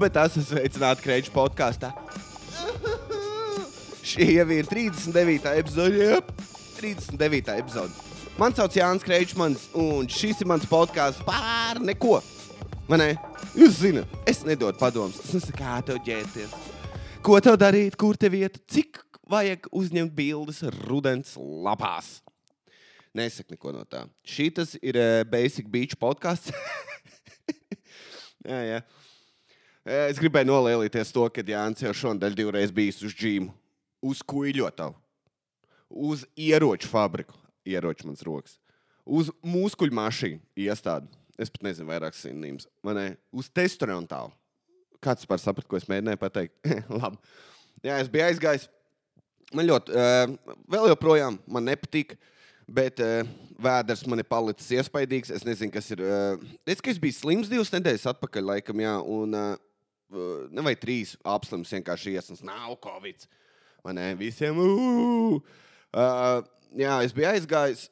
Bet tas ir sveicināts Kreņķa podkāstā. Šī jau ir 39. epizode. Jep, 39. epizode. Mani sauc Jānis Kreņķis, un šis ir mans podkāsts par neko. Man ne? Jūs zināt, es nedodu padomus. Es nesaku, kā tev ģērbties. Ko tev darīt, kur te vieta, cik vajag uzņemt bildes rudens lapās. Nesaku neko no tā. Šis ir uh, Basic Beach podkāsts. jā, jā. Es gribēju nolielīties to, ka Jānis jau šonadēļ divreiz bijis uz džīmu, uz kuģotavu, uz ieroču fabriku, ieroču mans rokas, uz muskuļu mašīnu iestādi. Es pat nezinu, vairāk sinonīms. Uz testosteronu tālu. Kāds par sapratu, ko es mēģināju pateikt? Labi. Jā, es biju aizgājis. Man ļoti, uh, vēl joprojām man nepatīk. Bet uh, vēders man ir palicis iespaidīgs. Es nezinu, kas ir. Uh, es, es biju slims divas nedēļas atpakaļ, laikam, jā, un uh, vai trīs apslims vienkārši iesnas. Nav Covid. Man ne, visiem. Uh, uh, jā, es biju aizgājis.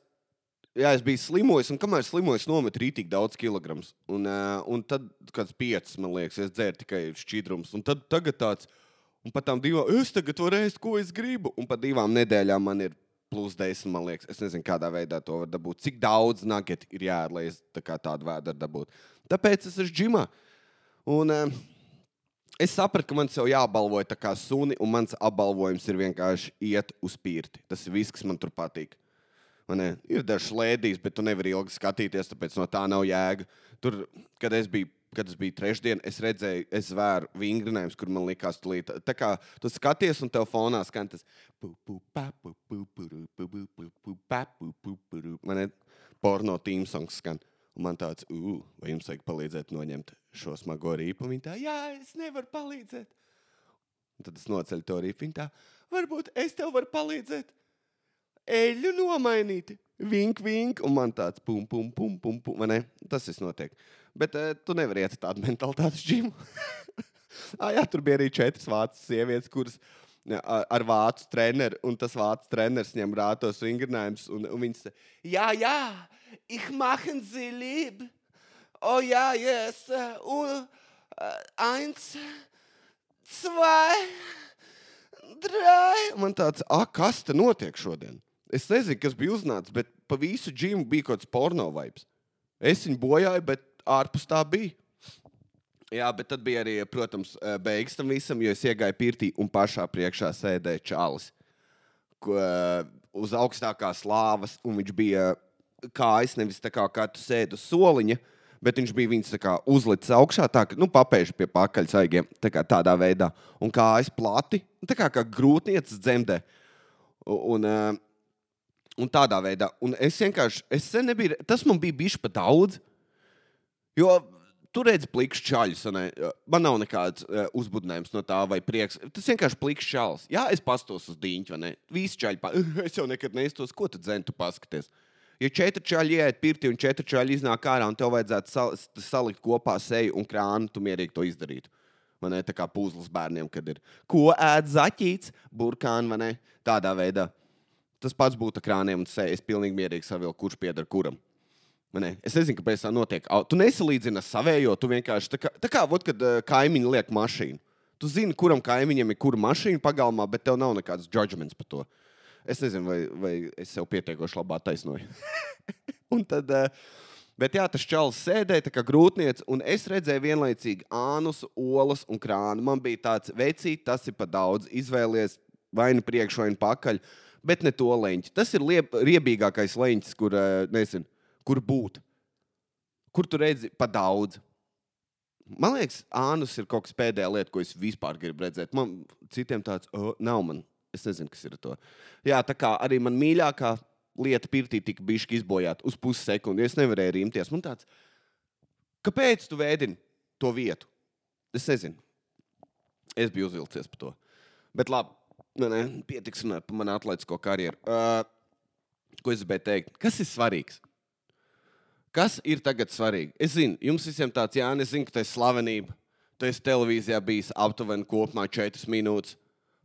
Jā, es biju slimojis, un kamēr slimojis, nometu rītīgi daudz kilogramus. Un, uh, un tad, kad kāds piecus, man liekas, es dzēru tikai šķidrums. Un tad tagad tāds, un pat tām divām, es tagad varu ēst, ko es gribu. Un pat divām nedēļām man ir plus 10, man liekas. Es nezinu, kādā veidā to var dabūt. Cik daudz nugget ir jādara, lai es tā tādu vēdru dabūtu. Tāpēc es esmu ģimā. Un, uh, Es sapratu, ka man jau jābalvoja tā kā suni, un mans apbalvojums ir vienkārši iet uz pirti. Tas ir viss, kas man tur patīk. Man ir dažs lēdijas, bet tu nevari ilgi skatīties, tāpēc no tā nav jēga. Tur, kad es biju kad es biju trešdien, es redzēju, es vēru vingrinājumus, kur man likās, tulīt. tā kā tu skaties, un tev fonā skan tas porno tīmsongs skan. Un man tāds, vai jums vajag palīdzēt noņemt šo smago rīpu? Viņa tā, jā, es nevaru palīdzēt. Un tad es noceļu to rīpu. Viņa tā, varbūt es tev varu palīdzēt. Eļļu nomainīt. Vink, vink, un man tāds pum, pum, pum, pum, pum. Man ne? Tas viss notiek. Bet uh, tu nevari iet tādu mentalitāti uz džimu. ah, jā, tur bija arī četras vācu sievietes, kuras ar, ar vācu treneru, un tas vācu treneris ņem rātos vingrinājumus, un, un viņas jā, jā, ich machen sie lieb. Oh jā, yes. Un uh, eins, zwei, drei. Man tāds, ah, kas te notiek šodien? Es nezinu, kas bija uznācis, bet pa visu džimu bija kaut kāds porno vibes. Es viņu bojāju, bet ārpus tā bija. Jā, bet tad bija arī, protams, eh, beigas tam visam, jo es iegāju pirtī un pašā priekšā sēdēja čalis. Ko, eh, uz augstākās lāvas, un viņš bija kājas, nevis tā kā, kā tu sēdi uz soliņa, bet viņš bija viņas kā, uzlicis augšā, tā kā nu, papēžu pie pakaļsaigiem, tā kā tādā veidā, un kājas plati, tā kā, kā grūtniecis dzemdē. Un, un, un tādā veidā, un es vienkārši, es nebiju, tas man bija bijis pa daudz, jo Tur redz plikšķi čaļus. Man nav nekāds uh, uzbudinājums no tā, vai prieks. Tas vienkārši plikšķi čalis. Jā, es pastos uz dīņķi, vai ne? Visi čaļi, pa... es jau nekad neiztos, ko tu dzēni, tu paskaties. Ja četri čaļi iet pirti un četri čaļi iznāk ārā, un tev vajadzētu sal salikt kopā seju un krānu, tu mierīgi to izdarītu. Man ir tā kā puzles bērniem, kad ir ko ēd zaķīts, burkāni vai ne? Tādā veidā. Tas pats būtu krāniem un sejas. Es pilnīgi mierīgi savilku, kurš pieder kuram. Ne? Es nezinu, kāpēc tā notiek. Tu nesalīdzini ar savējo. Tu vienkārši tā kā, tā kā vot, kad uh, kaimiņi liek mašīnu. Tu zini, kuram kaimiņam ir kura mašīna pagalmā, bet tev nav nekāds judgments par to. Es nezinu, vai, vai es sev pietiekoši labā taisnoju. un tad, uh, bet jā, tas čels sēdēja kā grūtniecība, un es redzēju vienlaicīgi ānus, olas un krānu. Man bija tāds vecīt, tas ir pa daudz. Izvēlies vai nu priekšu, vai nu pakaļ, bet ne to leņķi. Tas ir lieb, riebīgākais leņķis, kur, uh, nezinu kur būt. Kur tu redzi pa daudz? Man liekas, Ānus ir kaut kas pēdējā lieta, ko es vispār gribu redzēt. Man citiem tāds oh, nav. Man. Es nezinu, kas ir to. Jā, tā kā arī man mīļākā lieta pirtī tika bijusi izbojāta uz pusi sekundi. Es nevarēju rīmties. Man tāds, kāpēc tu vēdini to vietu? Es nezinu. Es biju uzvilcies par to. Bet labi, ne, ne, pietiks runāt par manu atletisko karjeru. Uh, ko es gribēju teikt? Kas ir svarīgs? Kas ir tagad svarīgi? Es zinu, jums visiem tāds, jā, es zinu, ka tas ir slavenība. Tu esi televīzijā bijis aptuveni kopumā 4 minūtes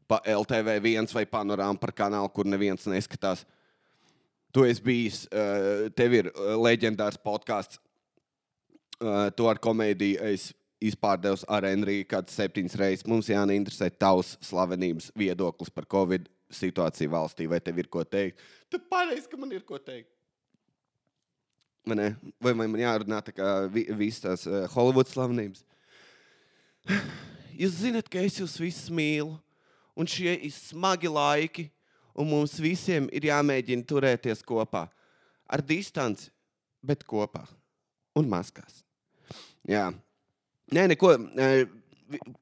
pa LTV viens vai panorāmu par kanālu, kur neviens neskatās. Tu esi bijis, uh, tev ir uh, leģendārs podkāsts. Uh, tu ar komēdiju esi izpārdevs ar Enriju kādas septiņas reizes. Mums jāinteresē tavs slavenības viedoklis par Covid situāciju valstī. Vai tev ir ko teikt? Tu pareizi, ka man ir ko teikt. Man, vai man jārunā tā kā vi, visas tās Holivudas slavenības? Jūs zināt, ka es jūs visus mīlu, un šie ir smagi laiki, un mums visiem ir jāmēģina turēties kopā. Ar distanci, bet kopā un maskās. Jā, Nē, neko.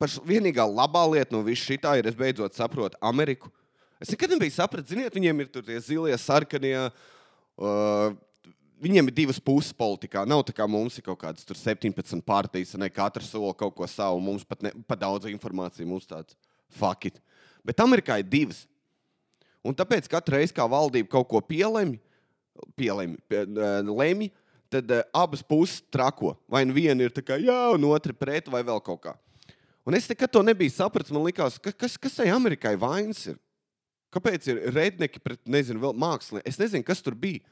Paš vienīgā labā lieta no visa šī ir, es beidzot saprotu Ameriku. Es nekad nebiju sapratis, ziniet, viņiem ir tie zilie, sarkanie. Uh, viņiem ir divas puses politikā. Nav tā kā mums ir kaut kādas 17 partijas, ne katrs sola kaut ko savu. Mums pat, ne, pat daudz informācijas, mums tāds it. Bet Amerikā ir divas. Un tāpēc katru reizi, kā valdība kaut ko pielemj, pielemj, pie, lemj, tad uh, abas puses trako. Vai nu viena ir tā kā jā, un otra pret, vai vēl kaut kā. Un es nekad to nebiju sapratis. Man liekas, ka, kas, kas tai Amerikai vainas ir? Kāpēc ir redneki pret, nezinu, vēl mākslinieki? Es nezinu, kas tur bija.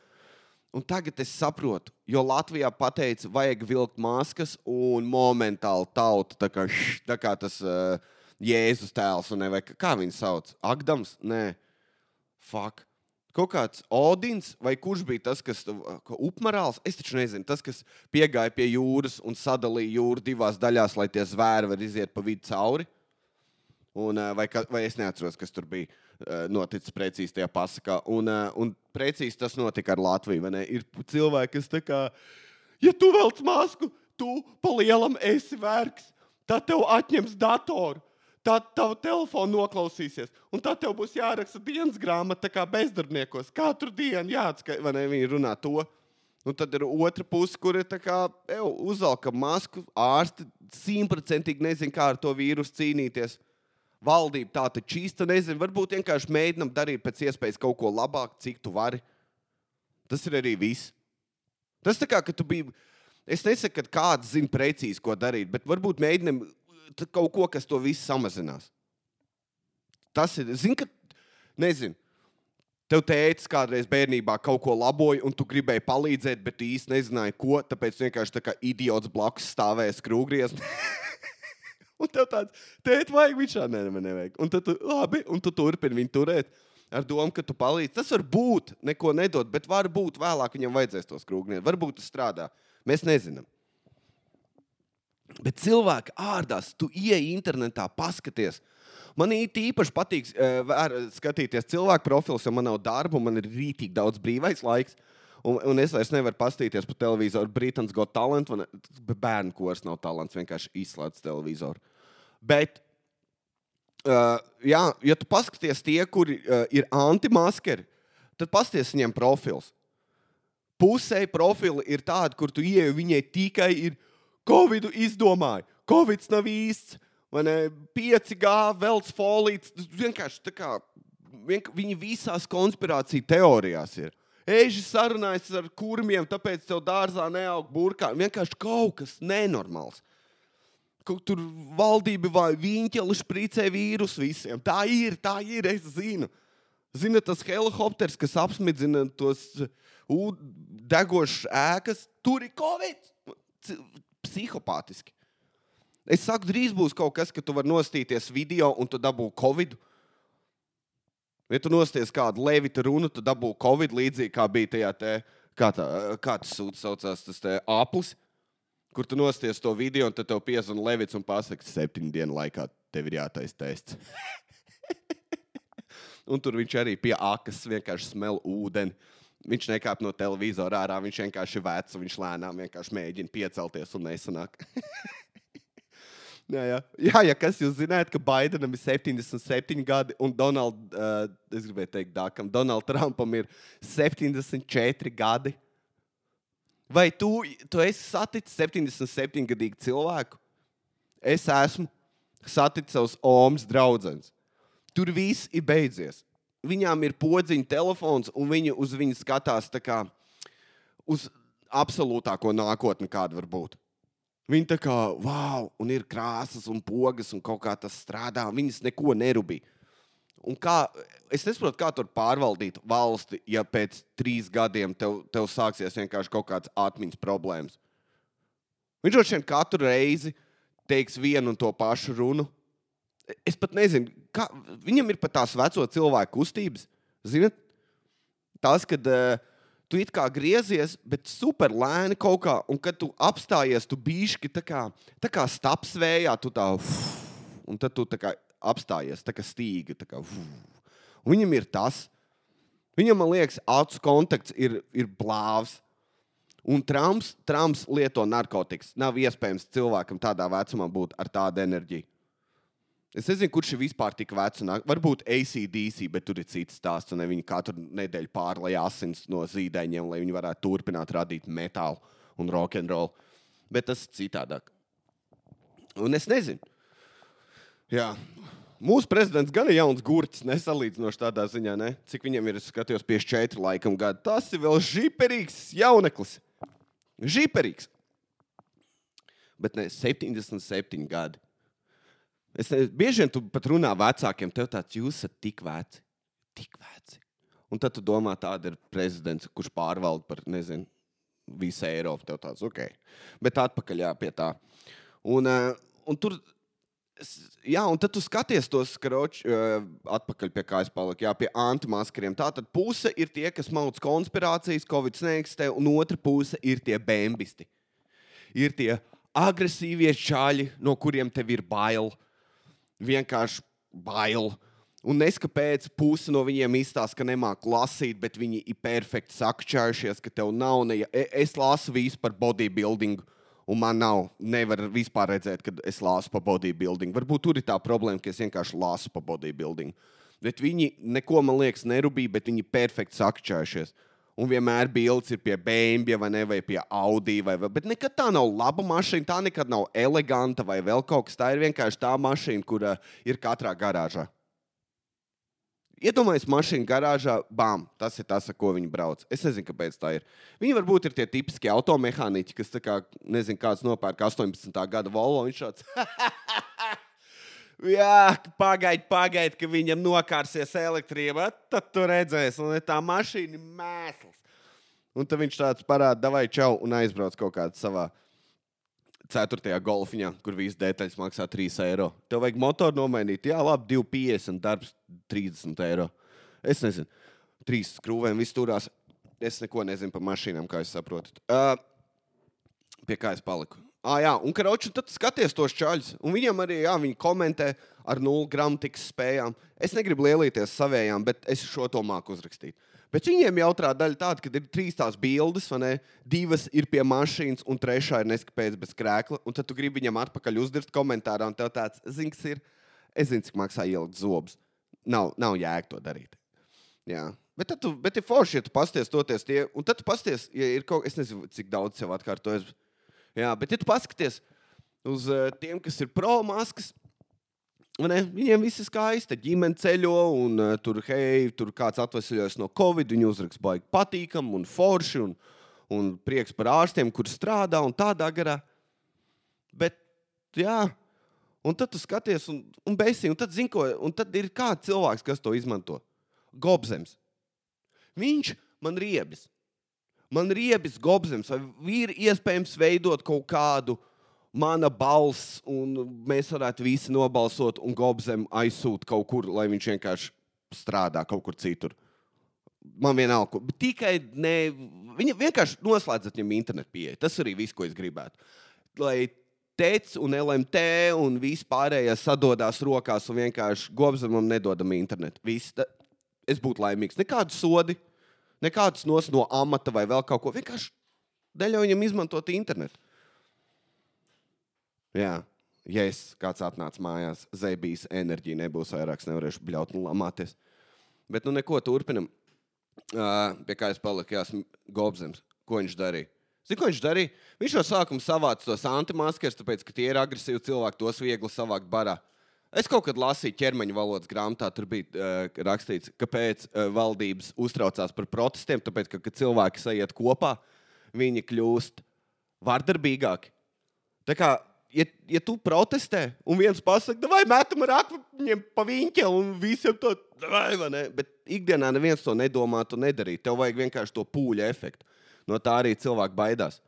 Un tagad es saprotu, jo Latvijā pateica, vajag vilkt maskas, un momentāli tauta, tā kā, š, tā kā tas uh, Jēzus tēls, un ne, vai kā viņu sauc? Agdams? Nē, fuck kaut kāds Odins, vai kurš bija tas, kas upmarāls, es taču nezinu, tas, kas piegāja pie jūras un sadalīja jūru divās daļās, lai tie zvēri var iziet pa vidu cauri. Un, vai, vai es neatceros, kas tur bija noticis precīzi tajā pasakā. Un, un precīzi tas notika ar Latviju. Ir cilvēki, kas tā kā, ja tu velc masku, tu pa lielam esi vērks, tad tev atņems datoru tad tavu telefonu noklausīsies. Un tad tev būs jāraksta dienas grāmata, kā bezdarbniekos. Katru dienu jāatskaita, vai ne? Viņi runā to. Un tad ir otra puse, kur ir uzvelka masku. Ārsti simtprocentīgi nezina, kā ar to vīrusu cīnīties. Valdība tā taču īsti nezina. Varbūt vienkārši mēģinam darīt pēc iespējas kaut ko labāku, cik tu vari. Tas ir arī viss. Tas tā kā, ka tu biji. Es nesaku, ka kāds zina precīzi, ko darīt, bet varbūt mēģinam kaut ko, kas to visu samazinās. Tas ir, zini, ka, nezinu, tev tēvs kādreiz bērnībā kaut ko laboja, un tu gribēji palīdzēt, bet īsti nezināji, ko. Tāpēc vienkārši tā kā idiots blakus stāvēja skrūvgriezt. un tev tāds, tēti, vajag viņš šādi, nē, man nevajag. Un tad tu, labi, un tu turpini viņu turēt. Ar domu, ka tu palīdzi. Tas var būt, neko nedod, bet var būt vēlāk viņam vajadzēs to skrūvgriezt. Varbūt tas strādā. Mēs nezinām. Bet cilvēki ārdās, tu ieej internetā, paskaties. Man īpaši patīk uh, skatīties cilvēku profilus, jo man nav darba, man ir rītīgi daudz brīvais laiks. Un, un es vairs nevaru paskatīties pa televizoru. Brītons got talent, man bērnu kurs nav talants, vienkārši izslēdz televizoru. Bet, uh, jā, ja tu paskaties tie, kuri uh, ir antimaskeri, tad paskaties viņiem profils. Pusē profili ir tādi, kur tu ieej, viņai tikai ir Covid izdomāja, Covid nav īsts, vai ne? 5G, velts folīts. Vienkārši tā kā vienk viņi visās konspirāciju teorijās ir. Eži sarunājas ar kurmiem, tāpēc tev dārzā neaug burkā. Vienkārši kaut kas nenormāls. Kaut tur valdība vai viņķeli špricē vīrusu visiem. Tā ir, tā ir, es zinu. Zini, tas helikopters, kas apsmidzina tos degošas ēkas, tur ir Covid psihopātiski. Es saku, drīz būs kaut kas, ka tu vari nostīties video un tu dabū covid. Ja tu nosties kādu levita runu, tu dabū covid līdzīgi kā bija tajā te, kā, tā, kā tas saucās, tas aplis, kur tu nosties to video un tad tev piezvan levits un pasaka, septiņu dienu laikā tev ir jātais tests. un tur viņš arī pie akas vienkārši smel ūdeni. Viņš nekāp no televizora ārā, viņš vienkārši ir vecs, viņš lēnām vienkārši mēģina piecelties un nesanāk. jā, jā. jā, ja kas jūs zināt, ka Baidenam ir 77 gadi un Donald, uh, es gribēju teikt, Dākam, Donald Trumpam ir 74 gadi. Vai tu, tu esi saticis 77 gadīgu cilvēku? Es esmu saticis savus omas draugus. Tur viss ir beidzies viņām ir podziņa telefons, un viņi uz viņu skatās kā uz absolūtāko nākotni, kāda var būt. Viņi tā kā, wow, un ir krāsas un pogas, un kaut kā tas strādā. Viņas neko nerūpīgi. Un kā, es nesaprotu, kā tur pārvaldīt valsti, ja pēc trīs gadiem tev, tev sāksies vienkārši kaut kādas atmiņas problēmas. Viņš droši vien katru reizi teiks vienu un to pašu runu. Es pat nezinu, kā viņam ir pat tās veco cilvēku kustības. Ziniet, tas, kad uh, tu it kā griezies, bet super lēni kaut kā, un kad tu apstājies, tu bišķi tā kā, tā kā stapsvējā, tu tā, uf, un tad tu tā kā apstājies, tā kā stīga. Tā kā, uf. un viņam ir tas. Viņam, man liekas, acu kontakts ir, ir blāvs. Un Trumps, Trumps lieto narkotikas. Nav iespējams cilvēkam tādā vecumā būt ar tādu enerģiju. Es nezinu, kurš ir vispār tik vecs. Varbūt ACDC, bet tur ir cits stāsts. Viņi katru nedēļu pārlai asins no zīdaiņiem, lai viņi varētu turpināt radīt metālu un rokenrolu. Bet tas ir citādāk. Un es nezinu. Jā. Mūsu prezidents gan ir jauns gurķis, nesalīdzinoši tādā ziņā, ne? cik viņam ir. Skatījos, 54 laikam gadu. Tas ir vēl žiperīgs jauneklis. Žiperīgs. Bet ne 77 gadi. Es ne, bieži vien tu pat runā vecākiem, tev tāds jūs esat tik veci, tik veci. Un tad tu domā, tāda ir prezidents, kurš pārvalda par, nezinu, visu Eiropu. Tev tāds, ok. Bet atpakaļ jā, pie tā. Un, uh, un tur Jā, un tad tu skaties tos skročus, uh, atpakaļ pie kā es paliku, jā, pie antimaskariem. Tā tad puse ir tie, kas mauc konspirācijas, Covid neeksistē, un otra puse ir tie bēmbisti. Ir tie agresīvie čaļi, no kuriem tev ir bail. Vienkārši bail. Un neskapēc puse no viņiem izstāsta, ka nemāķi lasīt, bet viņi ir perfekti sakčājušies, ka tev nav ne. E, es lasu visu par bodybuilding. Uh, Un man nav, nevar vispār redzēt, kad es lasu par bodybuilding. Varbūt tur ir tā problēma, ka es vienkārši lasu par bodybuilding. Bet viņi neko, man liekas, nerūpīgi, bet viņi perfekti sakčājušies. Un vienmēr bildes ir pie BMW vai, ne, vai pie Audi. Vai, vai, bet nekad tā nav laba mašīna, tā nekad nav eleganta vai vēl kaut kas. Tā ir vienkārši tā mašīna, kura ir katrā garāžā. Iedomājieties, mašīna garāžā, bam, tas ir tas, ar ko viņi brauc. Es nezinu, kāpēc tā ir. Viņi varbūt ir tie tipiskie automehāniķi, kas, kā, nezinu, kāds nopērk 18. gada Volvo. Viņš šāds. Jā, pagaidi, pagaidi, ka viņam nokārsies elektrība. Tad tu redzēsi, un tā mašīna ir mēsls. Un tad viņš tāds parāda, vai čau, un aizbrauc kaut kādā savā ceturtajā golfiņā, kur viss detaļas maksā 3 eiro. Tev vajag motoru nomainīt, jā, labi, 2,50 darbs 30 eiro. Es nezinu, trīs skrūvēm viss turās. Es neko nezinu par mašīnām, kā jūs saprotat. Uh, pie kā es paliku? Ah, jā, un karoči, tad skaties tos čaļus. Un viņiem arī, jā, viņi komentē ar nulli gramatikas spējām. Es negribu lielīties savējām, bet es šo to māku uzrakstīt. Bet viņiem jautrā daļa tāda, ka ir trīs tās bildes, ne? Divas ir pie mašīnas, un trešā ir neskapēc bez krēkla. Un tad tu gribi viņam atpakaļ uzdirst komentārā, un tev tāds zināms ir. Es zinu, cik maksā ielikt zobus. Nav, nav jēga to darīt. Jā. Bet, tu, bet ir forši, ja tu pasties toties tie, un tad tu pasties, ja ir kaut kas, es nezinu, cik daudz sev atkārtojas. Jā, bet ja tu paskaties uz uh, tiem, kas ir pro maskas, Ne, viņiem viss ir skaisti. Ģimene ceļo, un uh, tur, hei, tur kāds atvesļojas no Covid. Viņi uzrakst, baigi patīkam un forši, un, un prieks par ārstiem, kur strādā un tādā garā. Bet, jā, un tad tu skaties, un, un beigsi, un tad zini, ko, un tad ir kāds cilvēks, kas to izmanto. Gobzems. Viņš man riebis. Man riebis gobzems, vai ir iespējams veidot kaut kādu mana balss, un mēs varētu visi nobalsot, un Gobzem aizsūta kaut kur, lai viņš vienkārši strādā kaut kur citur. Man vienalga, bet tikai ne. Viņa vienkārši noslēdzat viņam internetu pieeja. Tas arī viss, ko es gribētu. Lai TEC un LMT un viss pārējais sadodas rokās un vienkārši Gobzemam nedodam internetu. Viss, es būtu laimīgs. Nekādu sodi, nekādus nos no amata vai vēl kaut ko. Vienkārši neļauj viņam izmantot internetu. Jā. Ja es kāds atnāc mājās, zēbīs enerģija nebūs vairāk, nevarēšu bļaut un lamāties. Bet nu neko turpinam. Uh, pie kā es paliku, Jā, Gobzems. Ko viņš darīja? Zini, ko viņš darīja? Viņš jau sākumā savāca tos antimaskerus, tāpēc, ka tie ir agresīvi cilvēki, tos viegli savākt barā. Es kaut kad lasīju ķermeņa valodas grāmatā, tur bija uh, rakstīts, kāpēc uh, valdības uztraucās par protestiem. Tāpēc, ka, kad cilvēki sajiet kopā, viņi kļūst vardarbīgāki. Tā kā ja, ja tu protestē, un viens pasakā, vai metam ar akmeņiem pa viņa, un visiem to vai, vai ne? Bet ikdienā neviens to nedomā, to nedarīt. Tev vajag vienkārši to pūļa efektu. No tā arī cilvēki baidās.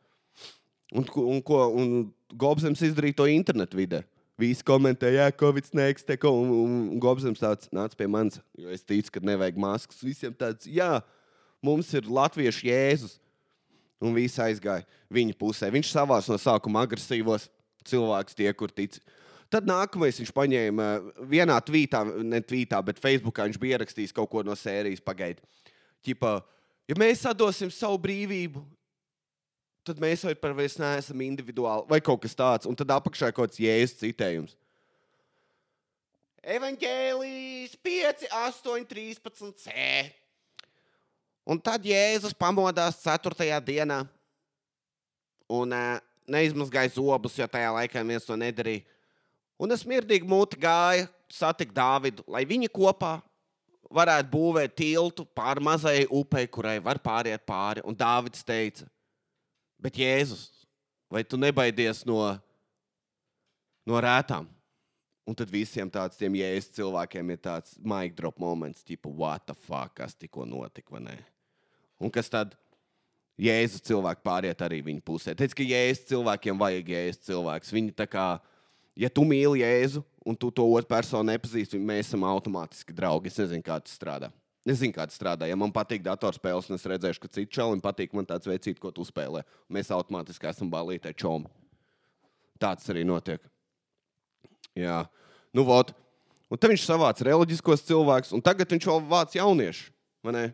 Un, un, ko, un Gobsams izdarīja to internetu vidē. Visi komentēja, ka Covid neeksistē. ko- Un, un, un Gobsams tāds nāca pie manis, jo es ticu, ka nevajag maskas. Visiem tāds, jā, mums ir latviešu jēzus. Un viss aizgāja viņa pusē. Viņš savās no sākuma agresīvos cilvēkus, tie, kur tic. Tad nākamais viņš paņēma uh, vienā tvītā, ne tvītā, bet Facebookā viņš bija ierakstījis kaut ko no sērijas pagaidu. Ķipa, ja mēs atdosim savu brīvību, tad mēs vairs vairs neesam individuāli vai kaut kas tāds. Un tad apakšā kaut kāds jēzus citējums. Evangelijas 5, 8, 13 C. Un tad Jēzus pamodās 4. dienā un uh, neizmazgāja zobus, jo tajā laikā viens to nedarīja. Un es mirdīgi mūti gāju, satiku Dāvidu, lai viņi kopā varētu būvēt tiltu pāri mazai upei, kurai var pāriet pāri. Un Dāvids teica, bet Jēzus, vai tu nebaidies no, no rētām? Un tad visiem tādiem jēzus cilvēkiem ir tāds mic drop moments, tipo, what the fuck, kas tikko notika, vai ne? Un kas tad? Jēzus cilvēki pāriet arī viņa pusē. Teic, ka jēzus cilvēkiem vajag jēzus cilvēks. Viņi tā kā, ja tu mīli Jēzu un tu to otru personu nepazīsti, mēs esam automātiski draugi. Es nezinu, kā tas strādā. Es zinu, kā tas strādā. Ja man patīk datorspēles, un es redzēšu, ka citam čalim patīk, man tāds veicīt, ko tu spēlē. Mēs automātiski esam balītē čomi. Tāds arī notiek. Jā, nu, vot. Un tad viņš savāca reliģiskos cilvēkus, un tagad viņš vēl vāc jauniešu. vai ne?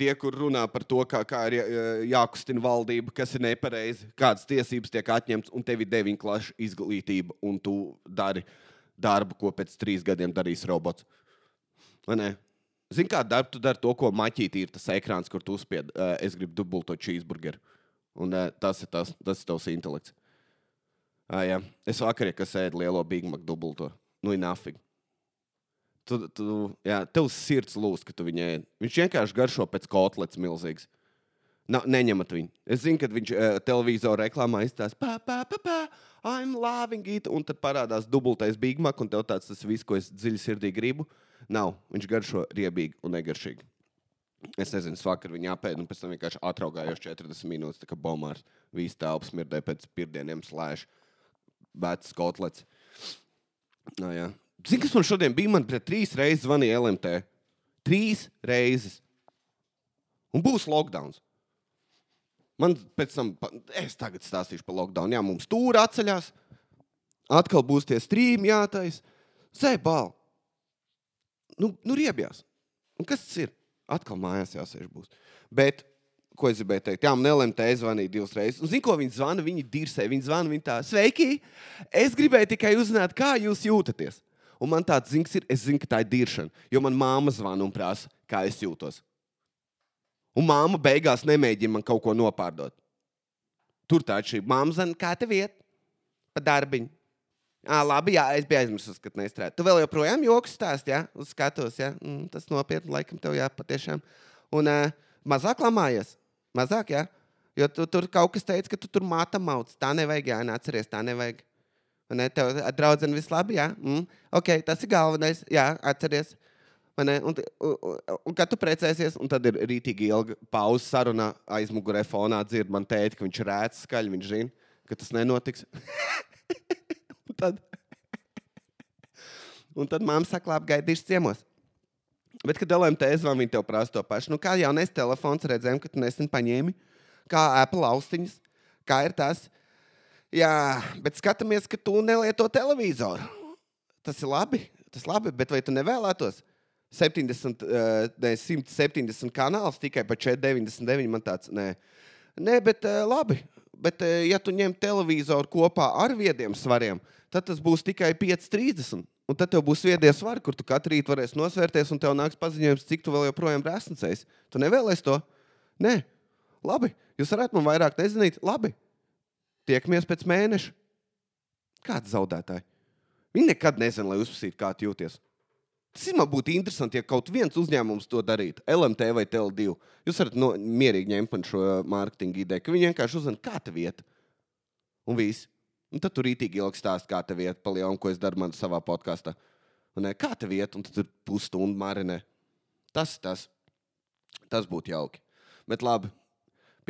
Tie, kur runā par to, kā, kā ir jā- jākustina valdība, kas ir nepareizi, kādas tiesības tiek atņemtas, un tev ir deviņu klašu izglītība, un tu dari darbu, ko pēc trīs gadiem darīs robots. Vai ne? Zini, kā darbu tu dari to, ko maķītī ir tas ekrāns, kur tu uzspied, uh, es gribu dubulto cheeseburgeru. Un uh, tas ir tas, tas ir tavs intelekts. Uh, jā. Es vakar, ja kas ēdu lielo Big Mac dubulto, nu ir nafīgi. Tu, tu, jā, tev sirds lūst, ka tu viņu ēd. Viņš vienkārši garšo pēc kotlets milzīgs. Na, neņemat viņu. Es zinu, ka viņš uh, televizorā reklāmā izstāsta, pā, pā, pā, pā, I'm loving it. Un tad parādās dubultais Big Mac, un tev tāds tas viss, ko es dziļi sirdī gribu. Nav. Viņš garšo riebīgi un negaršīgi. Es nezinu, es vakar viņu apēdu, un pēc tam vienkārši atraugājos 40 minūtes, kā bombārs. Visi telpas smirdēja pēc pirmdieniem slēdz. Vecs kotlets. Nā, jā. Zini, kas man šodien bija? Man pret trīs reizes zvanīja LMT. Trīs reizes. Un būs lockdown. Man pēc tam, es tagad stāstīšu par lockdown. Jā, mums tur atceļās. Atkal būs tie strīmi jātais. Zēbal. Nu, nu riebjās. Un kas tas ir? Atkal mājās jāsēž būs. Bet, ko es gribēju teikt? Jā, man LMT zvanīja divas reizes. Un zinu, ko viņi zvana? Viņi dirsē, viņi zvana, viņi tā, sveiki! Es gribēju tikai uzzināt, kā jūs jūtaties. Un man tāds zināms ir, es zinu, ka tā ir diršana. Jo man māma zvana un prasa, kā es jūtos. Un māma beigās nemēģina man kaut ko nopārdot. Tur tā ir šī māma zina, kā tev iet pa darbiņu. À, labi, jā, es biju aizmirsis, ka nestrādāju. Tu vēl joprojām joks stāst, jā, uz skatuves, jā. Mm, tas nopietni, laikam, tev jā, patiešām. Un uh, mazāk lamājies. Mazāk, jā. Jo tu, tur kaut kas teica, ka tu tur māta mauc. Tā nevajag, jā, neatceries, tā nevajag. Vai Ne, tev draudzene viss labi, jā. Mm, ok, tas ir galvenais, jā, atceries. Un, un, un, un kad tu precēsies, un tad ir rītīgi ilga pauze sarunā, aizmugurē fonā dzird man teikt, ka viņš rēc skaļi, viņš zina, ka tas nenotiks. un tad, un tad mamma saka, labi, gaidīšu ciemos. Bet, kad LMT zvanīja, viņi tev prasa to pašu. Nu, kā jaunais telefons, redzējām, ka tu nesen paņēmi, kā Apple austiņas, kā ir tas. Jā, bet skatāmies, ka tu nelieto televizoru. Tas ir labi, tas ir labi, bet vai tu nevēlētos 70, uh, ne, 170 kanālus tikai par 4,99? Man tāds, nē, nē bet uh, labi. Bet, uh, ja tu ņem televizoru kopā ar viediem svariem, tad tas būs tikai 5,30. Un tad tev būs viedie svari, kur tu katru rītu varēsi nosvērties, un tev nāks paziņojums, cik tu vēl joprojām resnicēsi. Tu nevēlies to? Nē, labi. Jūs varētu man vairāk nezināt, labi. Tiekamies pēc mēneša. Kāda zaudētāja? Viņi nekad nezina, lai uzsprāstītu, kā jūties. Tas man būtu interesanti, ja kaut viens uzņēmums to darītu. LMT vai TL2. Jūs varat no, mierīgi ņemt šo mārketinga ideju, ka viņi vienkārši uzzina, kā tā vieta. Un viss. Un tad tur rītīgi ilgi stāst, kā tā vieta, pa lielu, ko es daru savā podkāstā. Ne, kā tā vieta, un tur pusstundu marinē. Tas, tas, tas būtu jauki. Bet labi,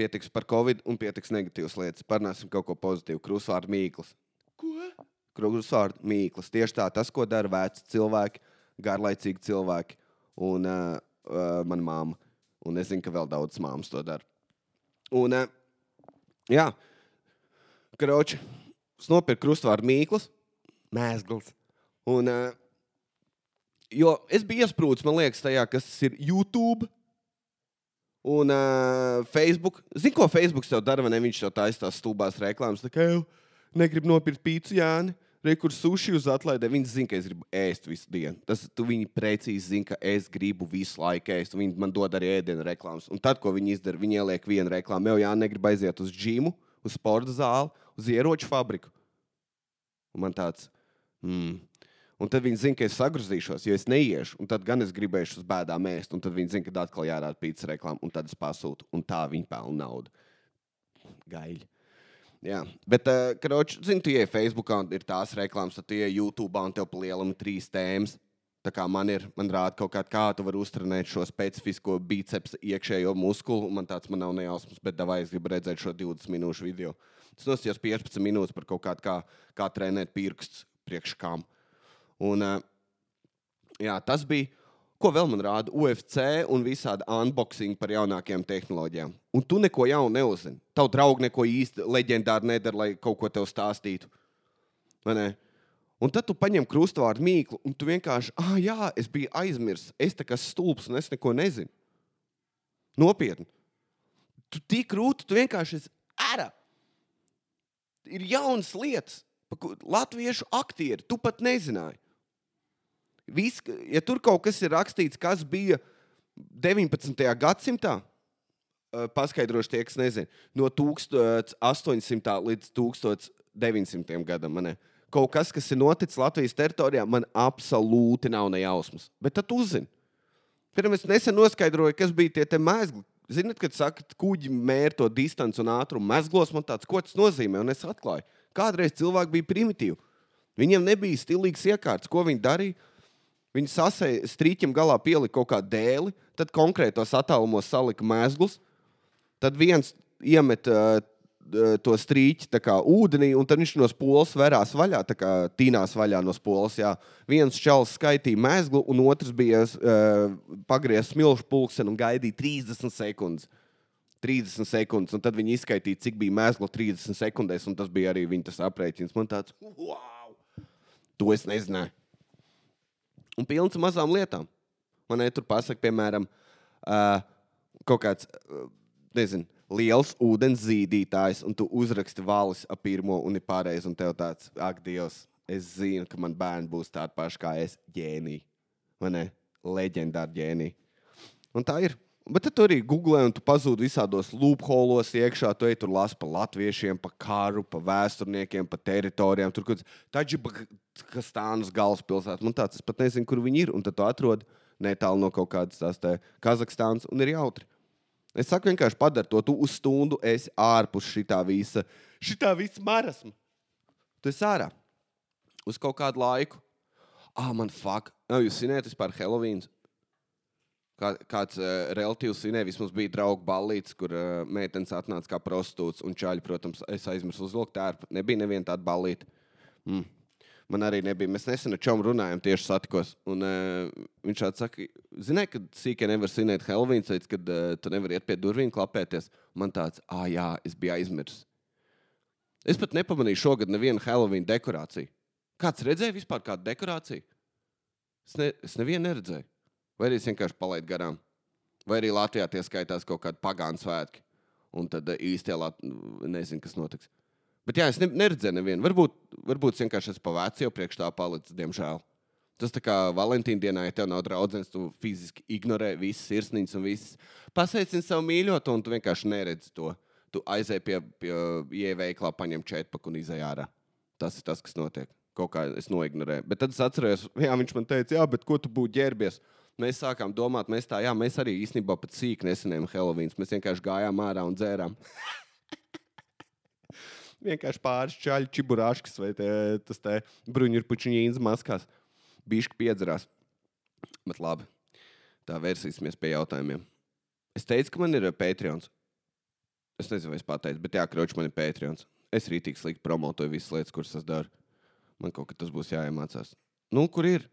Pietiks par covid un pietiks negatīvas lietas. Parunāsim kaut ko pozitīvu. Krusvārdu mīklas. Ko? Krusvārdu mīklas. Tieši tā, tas, ko dara veci cilvēki, garlaicīgi cilvēki un uh, uh, mana māma. Un es zinu, ka vēl daudz māmas to dara. Un, uh, jā, kroči, es nopirku krustvārdu mīklas, mēsgls. Un, uh, jo es biju iesprūdis, man liekas, tajā, kas ir YouTube. Un uh, Facebook. Zini, ko Facebook tev dara? Ne? Viņš tev taisa tās stulbās reklāmas. Tā kā jau negrib nopirkt pīci, Jāni. Rekur sushi uz atlaidi. Viņi zina, ka es gribu ēst visu dienu. Tas viņi precīzi zina, ka es gribu visu laiku ēst. Viņi man dod arī ēdienu reklāmas. Un tad, ko viņi izdara, viņi ieliek vienu reklāmu. Jau Jāni negrib aiziet uz džimu, uz sporta zāli, uz ieroču fabriku. Un man tāds. Mm, Un tad viņi zina, ka es sagrozīšos, jo es neiešu. Un tad gan es gribēšu uz bēdām ēst. Un tad viņi zina, ka atkal jārāda pīcis reklāma. Un tad es pasūtu. Un tā viņi pelna naudu. Gaļa. Jā, bet, uh, kad zini, tu ienāc Facebookā un ir tās reklāmas, tad tu ienāc YouTube un tev palielināt trīs tēmas. Tā kā man ir, man rāda kaut kā, kā tu vari uztrenēt šo specifisko bicepsu iekšējo muskuli. Man tāds man nav nejausmas, bet davai es gribu redzēt šo 20 minūšu video. Tas nosacījās 15 minūtes par kaut kādu, kā, kā trenēt pirkstus priekškām. Un, uh, jā, tas bija Ko vēl man rāda UFC un visādi unboxing par jaunākajām tehnoloģijām. Un tu neko jaunu neuzzini. Tavu draugu neko īsti leģendāru nedara, lai kaut ko tev stāstītu. Un tad tu paņem krustvārdu mīklu, un tu vienkārši, ah, jā, es biju aizmirsis, es tā kā stulbs, un es neko nezinu. Nopietni. Tu tik rūti, tu vienkārši esi ārā. Ir jaunas lietas, latviešu aktieri, tu pat nezināji. Vis, ja tur kaut kas ir rakstīts, kas bija 19. gadsimtā, paskaidrošu tie, kas nezina, no 1800 līdz 1900 gadam. Man, kaut kas, kas ir noticis Latvijas teritorijā, man absolūti nav nejausmas. Bet tad uzzini. Pirmā es nesen noskaidroju, kas bija tie mēsli. Ziniet, kad saka, ka kuģi mēra to distanci un ātrumu mēsglos, man tāds, ko tas nozīmē, un es atklāju. Kādreiz cilvēki bija primitīvi. Viņiem nebija stilīgs iekārts, ko viņi darīja Viņi sasēja strīķim galā, pielika kaut kādu dēli, tad konkrētos attālumos salika mēslus. Tad viens iemet uh, to strīķi kā, ūdenī, un tad viņš no spoles vērās vaļā, tā kā tīnās vaļā no spoles. Jā. Viens čels skaitīja mēslu, un otrs bija uh, pagriezis smilšu pulkseni un gaidīja 30 sekundes. 30 sekundes, un tad viņi izskaitīja, cik bija mēsla 30 sekundēs, un tas bija arī viņa aprēķins. Man tāds, wow! To es nezināju un pilns ar mazām lietām. Man ir tur pasakot, piemēram, uh, kaut kāds, uh, nezinu, liels ūdens zīdītājs, un tu uzraksti valis ap pirmo, un ir pareizi, un tev tāds, ak, Dievs, es zinu, ka man bērni būs tādi paši kā es, ģēniji. Vai ne? Leģendāri ģēniji. Un tā ir. Bet tu arī googlē, un tu pazūdi visādos loopholos iekšā. Tu ej tur lasi par latviešiem, par karu, par vēsturniekiem, par teritorijām. Tur kaut kas tāds - galvaspilsēta. Man tāds, es pat nezinu, kur viņi ir. Un tad tu atrod netālu no kaut kādas tās Kazahstānas, un ir jautri. Es saku, vienkārši padari to. Tu uz stundu esi ārpus šitā visa, šitā visa marasma. Tu esi ārā uz kaut kādu laiku. Ah, man fuck. Nav jūs zināt vispār Halloween? Kā, kāds uh, relatīvs svinēja, vismaz bija draugu ballīts, kur uh, meitenes atnāca kā prostitūts un čaļi, protams, es aizmirsu uzvilkt tērpu. Nebija neviena tāda ballīta. Mm. Man arī nebija. Mēs nesen ar Čomu runājām, tieši satikos. Un, uh, viņš saka, zināja, ka sīkā nevar svinēt Halloween, teica, ka uh, tu nevari iet pie durvīm klapēties. Man tāds, ah, jā, es biju aizmirsis. Es pat nepamanīju šogad nevienu Halloween dekorāciju. Kāds redzēja vispār kādu dekorāciju? Es, ne, es nevienu neredzēju. Vai arī es vienkārši palaidu garām. Vai arī Latvijā tie skaitās kaut kādi pagānu svētki. Un tad eh, īstenībā nezinu, kas notiks. Bet jā, es ne, neredzēju nevienu. Varbūt, varbūt vienkārši esmu pavēcis jau priekš tā palicis, diemžēl. Tas tā kā Valentīna dienā, ja tev nav draugs, tu fiziski ignorē visas sirsniņas un visas. Pasveicini savu mīļoto, un tu vienkārši neredzi to. Tu aizēji pie, pie ieveiklā, paņem četpaku un izēj ārā. Tas ir tas, kas notiek. Kaut kā es noignorēju. Bet tad es atceros, jā, viņš man teica, jā, bet ko tu būtu ģērbies? mēs sākām domāt, mēs tā, jā, mēs arī īstenībā pat sīk neseniem Helovīns. Mēs vienkārši gājām ārā un dzērām. vienkārši pāris čaļi, čiburāškas vai te, tas te bruņurpučiņīns maskās. Bišķi piedzerās. Bet labi, tā vērsīsimies pie jautājumiem. Es teicu, ka man ir Patreons. Es nezinu, vai es pateicu, bet jā, kroč, man ir Patreons. Es rītīgi slikti promotoju visas lietas, kuras es daru. Man kaut kas tas būs jāiemācās. Nu, kur ir?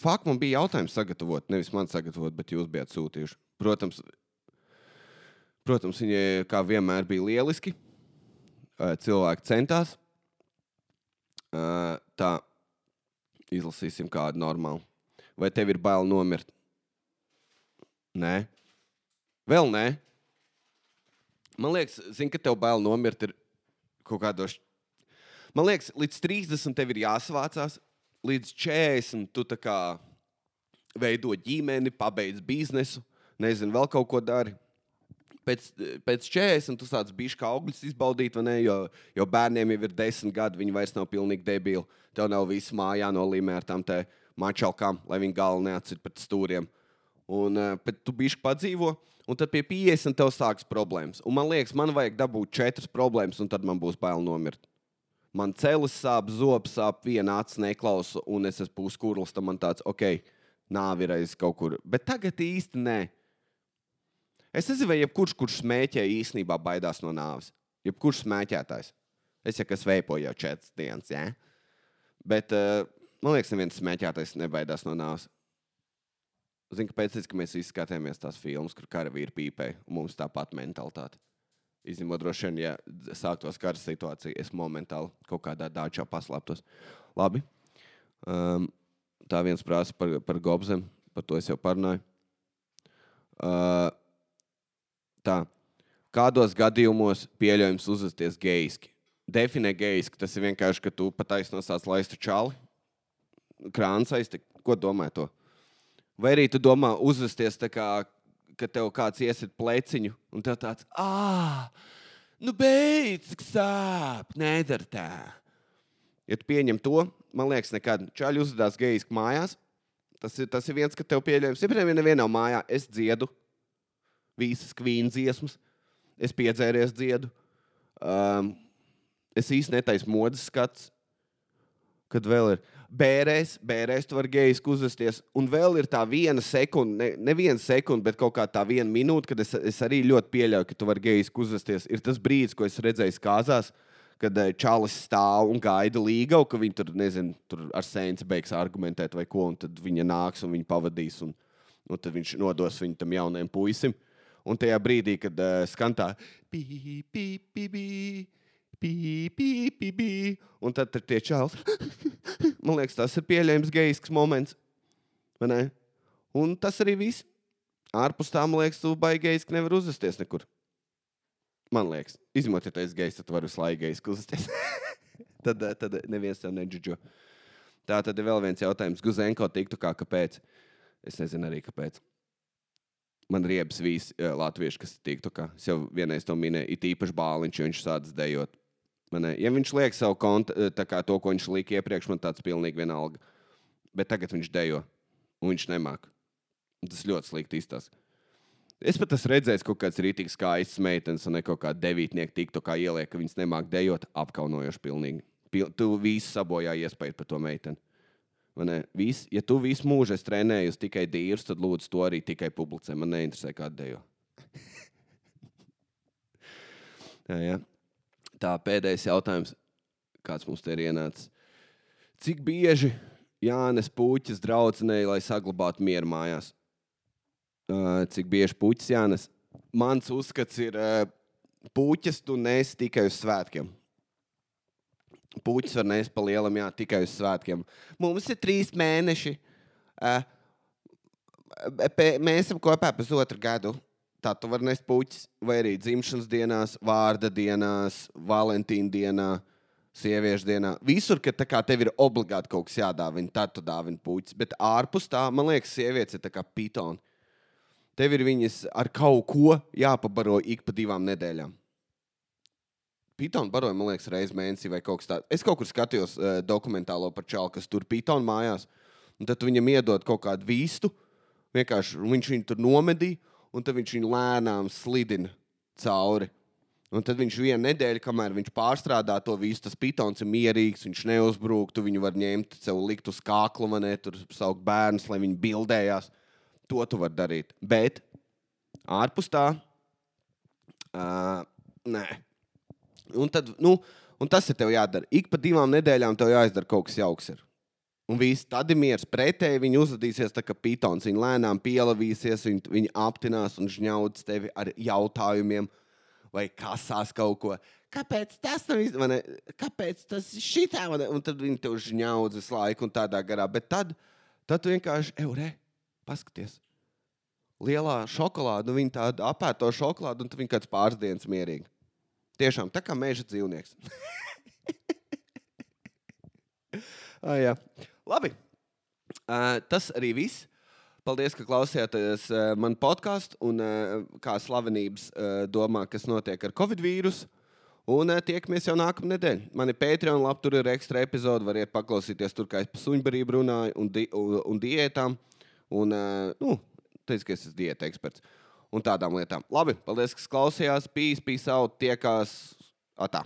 Fakt, man bija jautājums sagatavot, nevis man sagatavot, bet jūs bijat sūtījuši. Protams, protams viņi kā vienmēr bija lieliski. Eh, Cilvēki centās. Eh, Tā, izlasīsim kādu normālu. Vai tev ir bail nomirt? Nē, vēl nē. Man liekas, zin, ka tev bail nomirt ir kaut kādos. Man liekas, līdz 30 tev ir jāsavācās, līdz 40 tu tā kā veido ģimeni, pabeidz biznesu, nezinu, vēl kaut ko dari. Pēc, pēc 40 tu sāc bišķi kā augļus izbaudīt, ne? Jo, jo bērniem jau ir 10 gadi, viņi vairs nav pilnīgi debili. Tev nav viss mājā nolīmē ar tām mačalkām, lai viņi galvu neatsit pret stūriem. Un uh, tu bišķi padzīvo, un tad pie 50 tev sākas problēmas. Un man liekas, man vajag dabūt četras problēmas, un tad man būs bail nomirt. Man celis sāp, zobs sāp, viena acis neklausa, un es esmu puskurls. Tad man tāds, ok, nāvi reiz kaut kur. Bet tagad īsti nē. Es nezinu, vai jebkurš, kurš smēķē, īstenībā baidās no nāves. Jebkurš smēķētājs. Es jau kas veipoju jau četras dienas, jā. Bet uh, man liekas, neviens smēķētājs nebaidās no nāves. Zinu, kāpēc? Tāpēc, ka mēs visi skatījāmies tās filmas, kur karavīri pīpē, un mums tāpat mentalitāte. Izņemot droši vien, ja sāktos kara situācija, es momentāli kaut kādā dāčā paslēptos. Labi. Um, tā viens prasa par, par gobzem, par to es jau parunāju. Uh, tā. Kādos gadījumos pieļaujams uzvesties gejiski? Definē gejiski. Tas ir vienkārši, ka tu pataisno sāc laistu čāli, krāns aizti. Ko domā to? Vai arī tu domā uzvesties tā kā ka tev kāds iesit pleciņu, un tev tāds - ah, nu beidz, sāp, nedara tā. Ja tu pieņem to, man liekas, nekad čaļi uzvedās gejiski mājās. Tas ir, tas ir viens, ka tev pieļaujams. Ja nav mājā, es dziedu visas kvīnu dziesmas, es piedzēries dziedu. Um, es īsti netaisu modes skats, kad vēl ir bērēs, bērēs tu vari gejiski uzvesties. Un vēl ir tā viena sekunde, ne, ne viena sekunde, bet kaut kā tā viena minūte, kad es, es arī ļoti pieļauju, ka tu vari gejiski uzvesties. Ir tas brīdis, ko es redzēju kāzās, kad eh, Čālijs stāv un gaida līgavu, ka viņi tur, nezinu, tur ar sēnesi beigs argumentēt vai ko, un tad viņa nāks un viņa pavadīs, un, un tad viņš nodos viņu tam jaunajam puisim. Un tajā brīdī, kad uh, skan tā, pī, pī, pī, pī, pī, pī, pī, pī, un tad tur tie čāli. Man liekas, tas ir pieļams gejisks moments. Un tas arī viss. Ārpus tā, man liekas, tu baigi gejski nevar uzvesties nekur. Man liekas, izņemot, ja tu esi gejs, tad laiku gejski uzvesties. tad, eh, tad neviens tev nedžudžo. Tā tad ir vēl viens jautājums. Guzenko tiktu kā kāpēc? Es nezinu arī kāpēc. Man riebs visi uh, latvieši, kas tiktu kā. Es jau vienreiz to minēju, it īpaši bāliņš, jo viņš sācis dejot. Man, ja viņš liek savu kontu, kā to, ko viņš lika iepriekš, man tāds pilnīgi vienalga. Bet tagad viņš dejo, un viņš nemāk. Tas ļoti slikti izstāsta. Es pat esmu redzējis, ka kaut kāds rītīgs skaists meitenes un kaut kāda devītnieka tiktu kā ieliek, ka viņas nemāk dejot, apkaunojoši pilnīgi. Pil tu visu sabojā iespēju par to meiteni. Vis, ja tu visu mūžu esi trenējis tikai dīrus, tad lūdzu to arī tikai publicē. Man neinteresē, kāda dejo. jā, jā. Tā pēdējais jautājums, kāds mums te ir ienācis. Cik bieži Jānis Puķis draudzinēja, lai saglabātu mieru mājās? Cik bieži puķis Jānis? Mans uzskats ir, puķis tu nes tikai uz svētkiem. Puķis var nest pa lielam, jā, tikai uz svētkiem. Mums ir trīs mēneši. Mēs esam kopā pusotru gadu. Tā tu vari nest puķis, vai arī dzimšanas dienās, vārda dienās, valentīna dienā, sieviešu dienā. Visur, kad tev ir obligāti kaut kas jādāvina, tad tu dāvini puķis. Bet ārpus tā, man liekas, sievietes ir kā pitoni. Tev ir viņas ar kaut ko jāpabaro ik pa divām nedēļām. Pitonu baroja, man liekas, reizes mēnesī vai kaut kas tāds. Es kaut kur skatījos uh, dokumentālo par čālu, kas tur pitonu mājās. Un tad viņam iedod kaut kādu vīstu. Vienkārši viņš viņu tur nomedīja un tad viņš viņu lēnām slidina cauri. Un tad viņš vienu nedēļu, kamēr viņš pārstrādā to visu, tas pitons ir mierīgs, viņš neuzbrūk, tu viņu var ņemt, sev likt uz kākla, vai ne, tur saukt bērnus, lai viņi bildējās. To tu vari darīt. Bet ārpus tā, Uh, nē. Un, tad, nu, un tas ir tev jādara. Ik pa divām nedēļām tev jāizdara kaut kas jauks. Ir. Un viss tad ir miers. Pretēji viņi uzvedīsies tā kā pitons. Viņi lēnām pielavīsies, viņi, viņi aptinās un žņauds tevi ar jautājumiem vai kasās kaut ko. Kāpēc tas nav izdarīts? Kāpēc tas ir šitā? Un tad viņi tev žņauds visu laiku un tādā garā. Bet tad, tad tu vienkārši, eurē, paskaties. Lielā šokolāde, nu, viņa tāda apēto šokolādi, un tu viņa kāds pāris dienas mierīgi. Tiešām tā kā meža dzīvnieks. ah, jā. Labi. Uh, tas arī viss. Paldies, ka klausījāties uh, man podkāstu un uh, kā slavenības uh, domā, kas notiek ar covid vīrusu. Un uh, tiekamies jau nākamā nedēļa. Man ir Patreon, labi, tur ir ekstra epizode. Variet paklausīties tur, kā es par suņbarību runāju un, di un, un diētām. Un, uh, nu, teicu, ka es esmu diēta eksperts un tādām lietām. Labi, paldies, ka klausījās. Pīs, pīs, out, tiekās. Atā.